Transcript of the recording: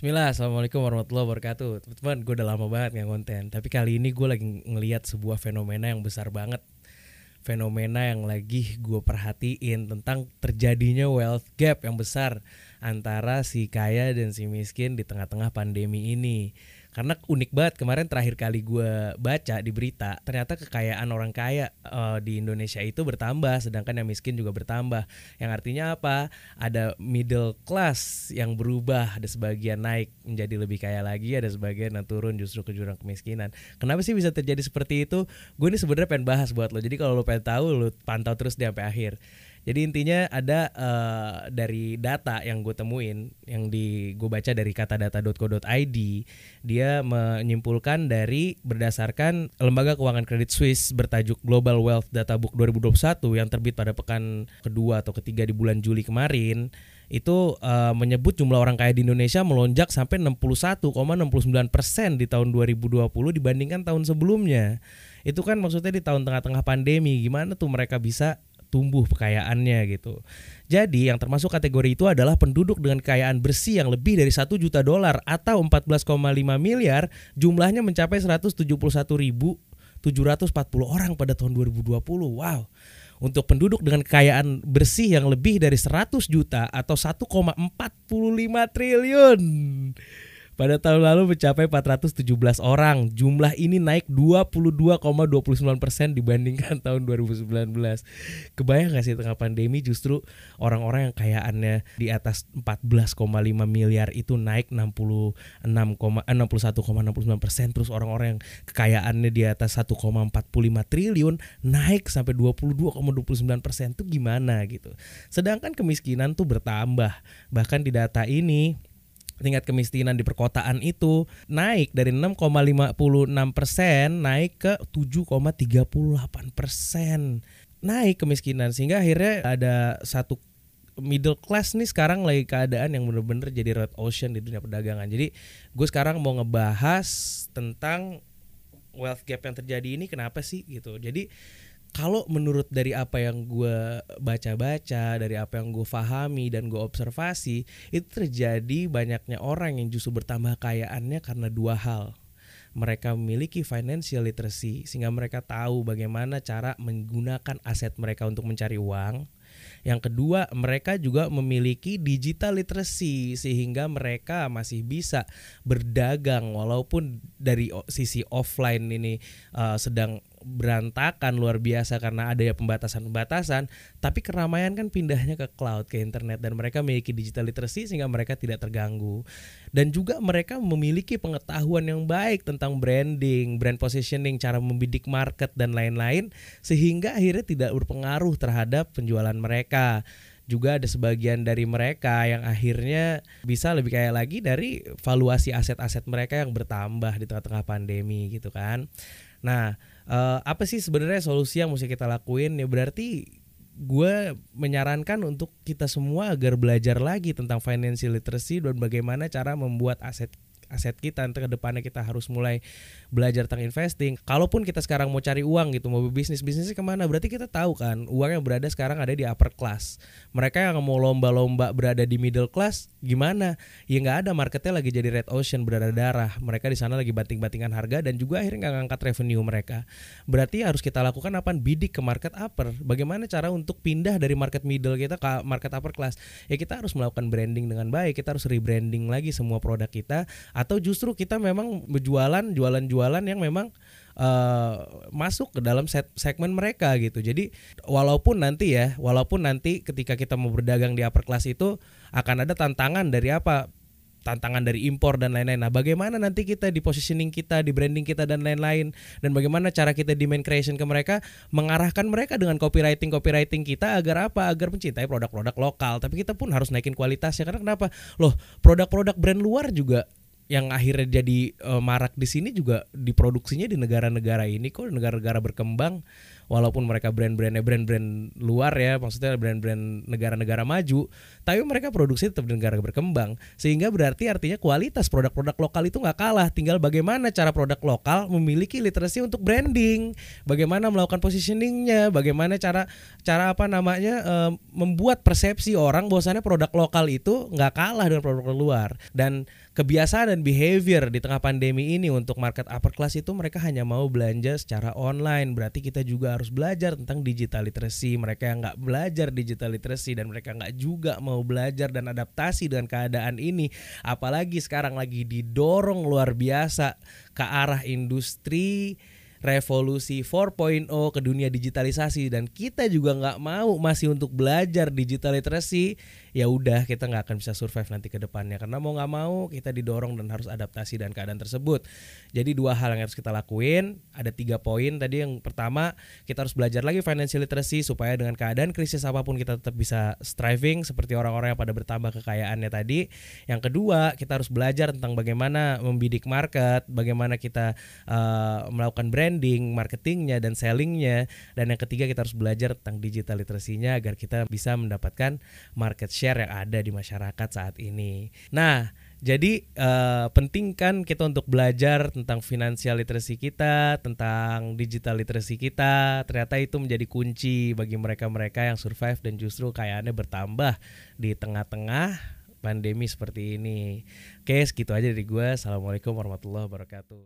Bismillah, Assalamualaikum warahmatullahi wabarakatuh. Teman-teman, gue udah lama banget nggak konten Tapi kali ini gue lagi ngeliat sebuah fenomena yang besar banget. Fenomena yang lagi gue perhatiin Tentang terjadinya wealth gap yang besar Antara si kaya dan si miskin di tengah-tengah pandemi ini karena unik banget kemarin terakhir kali gue baca di berita ternyata kekayaan orang kaya uh, di Indonesia itu bertambah sedangkan yang miskin juga bertambah. Yang artinya apa? Ada middle class yang berubah ada sebagian naik menjadi lebih kaya lagi ada sebagian yang turun justru ke jurang kemiskinan. Kenapa sih bisa terjadi seperti itu? Gue ini sebenarnya pengen bahas buat lo. Jadi kalau lo pengen tahu lo pantau terus sampai akhir jadi intinya ada uh, dari data yang gue temuin, yang di gue baca dari katadata.co.id, dia menyimpulkan dari berdasarkan lembaga keuangan kredit Swiss bertajuk Global Wealth Data Book 2021 yang terbit pada pekan kedua atau ketiga di bulan Juli kemarin itu uh, menyebut jumlah orang kaya di Indonesia melonjak sampai 61,69 persen di tahun 2020 dibandingkan tahun sebelumnya. Itu kan maksudnya di tahun tengah-tengah pandemi, gimana tuh mereka bisa tumbuh kekayaannya gitu. Jadi yang termasuk kategori itu adalah penduduk dengan kekayaan bersih yang lebih dari 1 juta dolar atau 14,5 miliar, jumlahnya mencapai 171.740 orang pada tahun 2020. Wow. Untuk penduduk dengan kekayaan bersih yang lebih dari 100 juta atau 1,45 triliun pada tahun lalu mencapai 417 orang. Jumlah ini naik 22,29% dibandingkan tahun 2019. Kebayang gak sih tengah pandemi justru orang-orang yang kayaannya di atas 14,5 miliar itu naik 66, 61,69 persen. Terus orang-orang yang kekayaannya di atas 1,45 triliun naik sampai 22,29 persen. Itu gimana gitu. Sedangkan kemiskinan tuh bertambah. Bahkan di data ini tingkat kemiskinan di perkotaan itu naik dari 6,56 persen naik ke 7,38 persen. Naik kemiskinan sehingga akhirnya ada satu middle class nih sekarang lagi keadaan yang bener-bener jadi red ocean di dunia perdagangan. Jadi gue sekarang mau ngebahas tentang wealth gap yang terjadi ini kenapa sih gitu. Jadi kalau menurut dari apa yang gue baca-baca, dari apa yang gue fahami dan gue observasi, itu terjadi banyaknya orang yang justru bertambah kayaannya karena dua hal. Mereka memiliki financial literacy sehingga mereka tahu bagaimana cara menggunakan aset mereka untuk mencari uang. Yang kedua, mereka juga memiliki digital literacy sehingga mereka masih bisa berdagang walaupun dari sisi offline ini uh, sedang berantakan luar biasa karena ada ya pembatasan-pembatasan, tapi keramaian kan pindahnya ke cloud, ke internet dan mereka memiliki digital literacy sehingga mereka tidak terganggu. Dan juga mereka memiliki pengetahuan yang baik tentang branding, brand positioning, cara membidik market dan lain-lain sehingga akhirnya tidak berpengaruh terhadap penjualan mereka juga ada sebagian dari mereka yang akhirnya bisa lebih kaya lagi dari valuasi aset-aset mereka yang bertambah di tengah-tengah pandemi gitu kan. Nah, uh, apa sih sebenarnya solusi yang mesti kita lakuin? Ya berarti gue menyarankan untuk kita semua agar belajar lagi tentang financial literacy dan bagaimana cara membuat aset aset kita nanti ke depannya kita harus mulai belajar tentang investing. Kalaupun kita sekarang mau cari uang gitu, mau bisnis, bisnisnya ke mana? Berarti kita tahu kan uang yang berada sekarang ada di upper class. Mereka yang mau lomba-lomba berada di middle class gimana? Ya nggak ada marketnya lagi jadi red ocean berada darah. Mereka di sana lagi banting-bantingan harga dan juga akhirnya nggak ngangkat revenue mereka. Berarti harus kita lakukan apa? Bidik ke market upper. Bagaimana cara untuk pindah dari market middle kita ke market upper class? Ya kita harus melakukan branding dengan baik. Kita harus rebranding lagi semua produk kita atau justru kita memang berjualan jualan-jualan yang memang uh, masuk ke dalam set, segmen mereka gitu. Jadi walaupun nanti ya, walaupun nanti ketika kita mau berdagang di upper class itu akan ada tantangan dari apa? tantangan dari impor dan lain-lain. Nah, bagaimana nanti kita di positioning kita, di branding kita dan lain-lain dan bagaimana cara kita demand creation ke mereka mengarahkan mereka dengan copywriting copywriting kita agar apa? Agar mencintai produk-produk lokal. Tapi kita pun harus naikin kualitasnya karena kenapa? Loh, produk-produk brand luar juga yang akhirnya jadi uh, marak di sini juga diproduksinya di negara-negara ini kok negara-negara berkembang walaupun mereka brand-brandnya brand-brand luar ya maksudnya brand-brand negara-negara maju tapi mereka produksi tetap di negara berkembang. Sehingga berarti artinya kualitas produk-produk lokal itu nggak kalah. Tinggal bagaimana cara produk lokal memiliki literasi untuk branding bagaimana melakukan positioningnya bagaimana cara cara apa namanya e, membuat persepsi orang bahwasannya produk lokal itu nggak kalah dengan produk luar. Dan kebiasaan dan behavior di tengah pandemi ini untuk market upper class itu mereka hanya mau belanja secara online. Berarti kita juga harus belajar tentang digital literacy. Mereka yang nggak belajar digital literacy dan mereka nggak juga mau belajar dan adaptasi dengan keadaan ini. Apalagi sekarang lagi didorong luar biasa ke arah industri revolusi 4.0 ke dunia digitalisasi. Dan kita juga nggak mau masih untuk belajar digital literacy ya udah kita nggak akan bisa survive nanti ke depannya. Karena mau nggak mau kita didorong dan harus adaptasi dan keadaan tersebut. Jadi dua hal yang harus kita lakuin. Ada tiga poin tadi. Yang pertama kita harus belajar lagi financial literacy supaya dengan keadaan krisis apa pun kita tetap bisa striving seperti orang-orang yang pada bertambah kekayaannya tadi. Yang kedua kita harus belajar tentang bagaimana membidik market bagaimana kita uh, melakukan branding marketingnya dan sellingnya. Dan yang ketiga kita harus belajar tentang digital literasinya agar kita bisa mendapatkan market share yang ada di masyarakat saat ini. Nah, jadi uh, penting kan kita untuk belajar tentang finansial literasi kita, tentang digital literasi kita. Ternyata itu menjadi kunci bagi mereka-mereka yang survive dan justru kayaknya bertambah di tengah-tengah pandemi seperti ini. Oke, segitu aja dari gue. Assalamualaikum warahmatullahi wabarakatuh.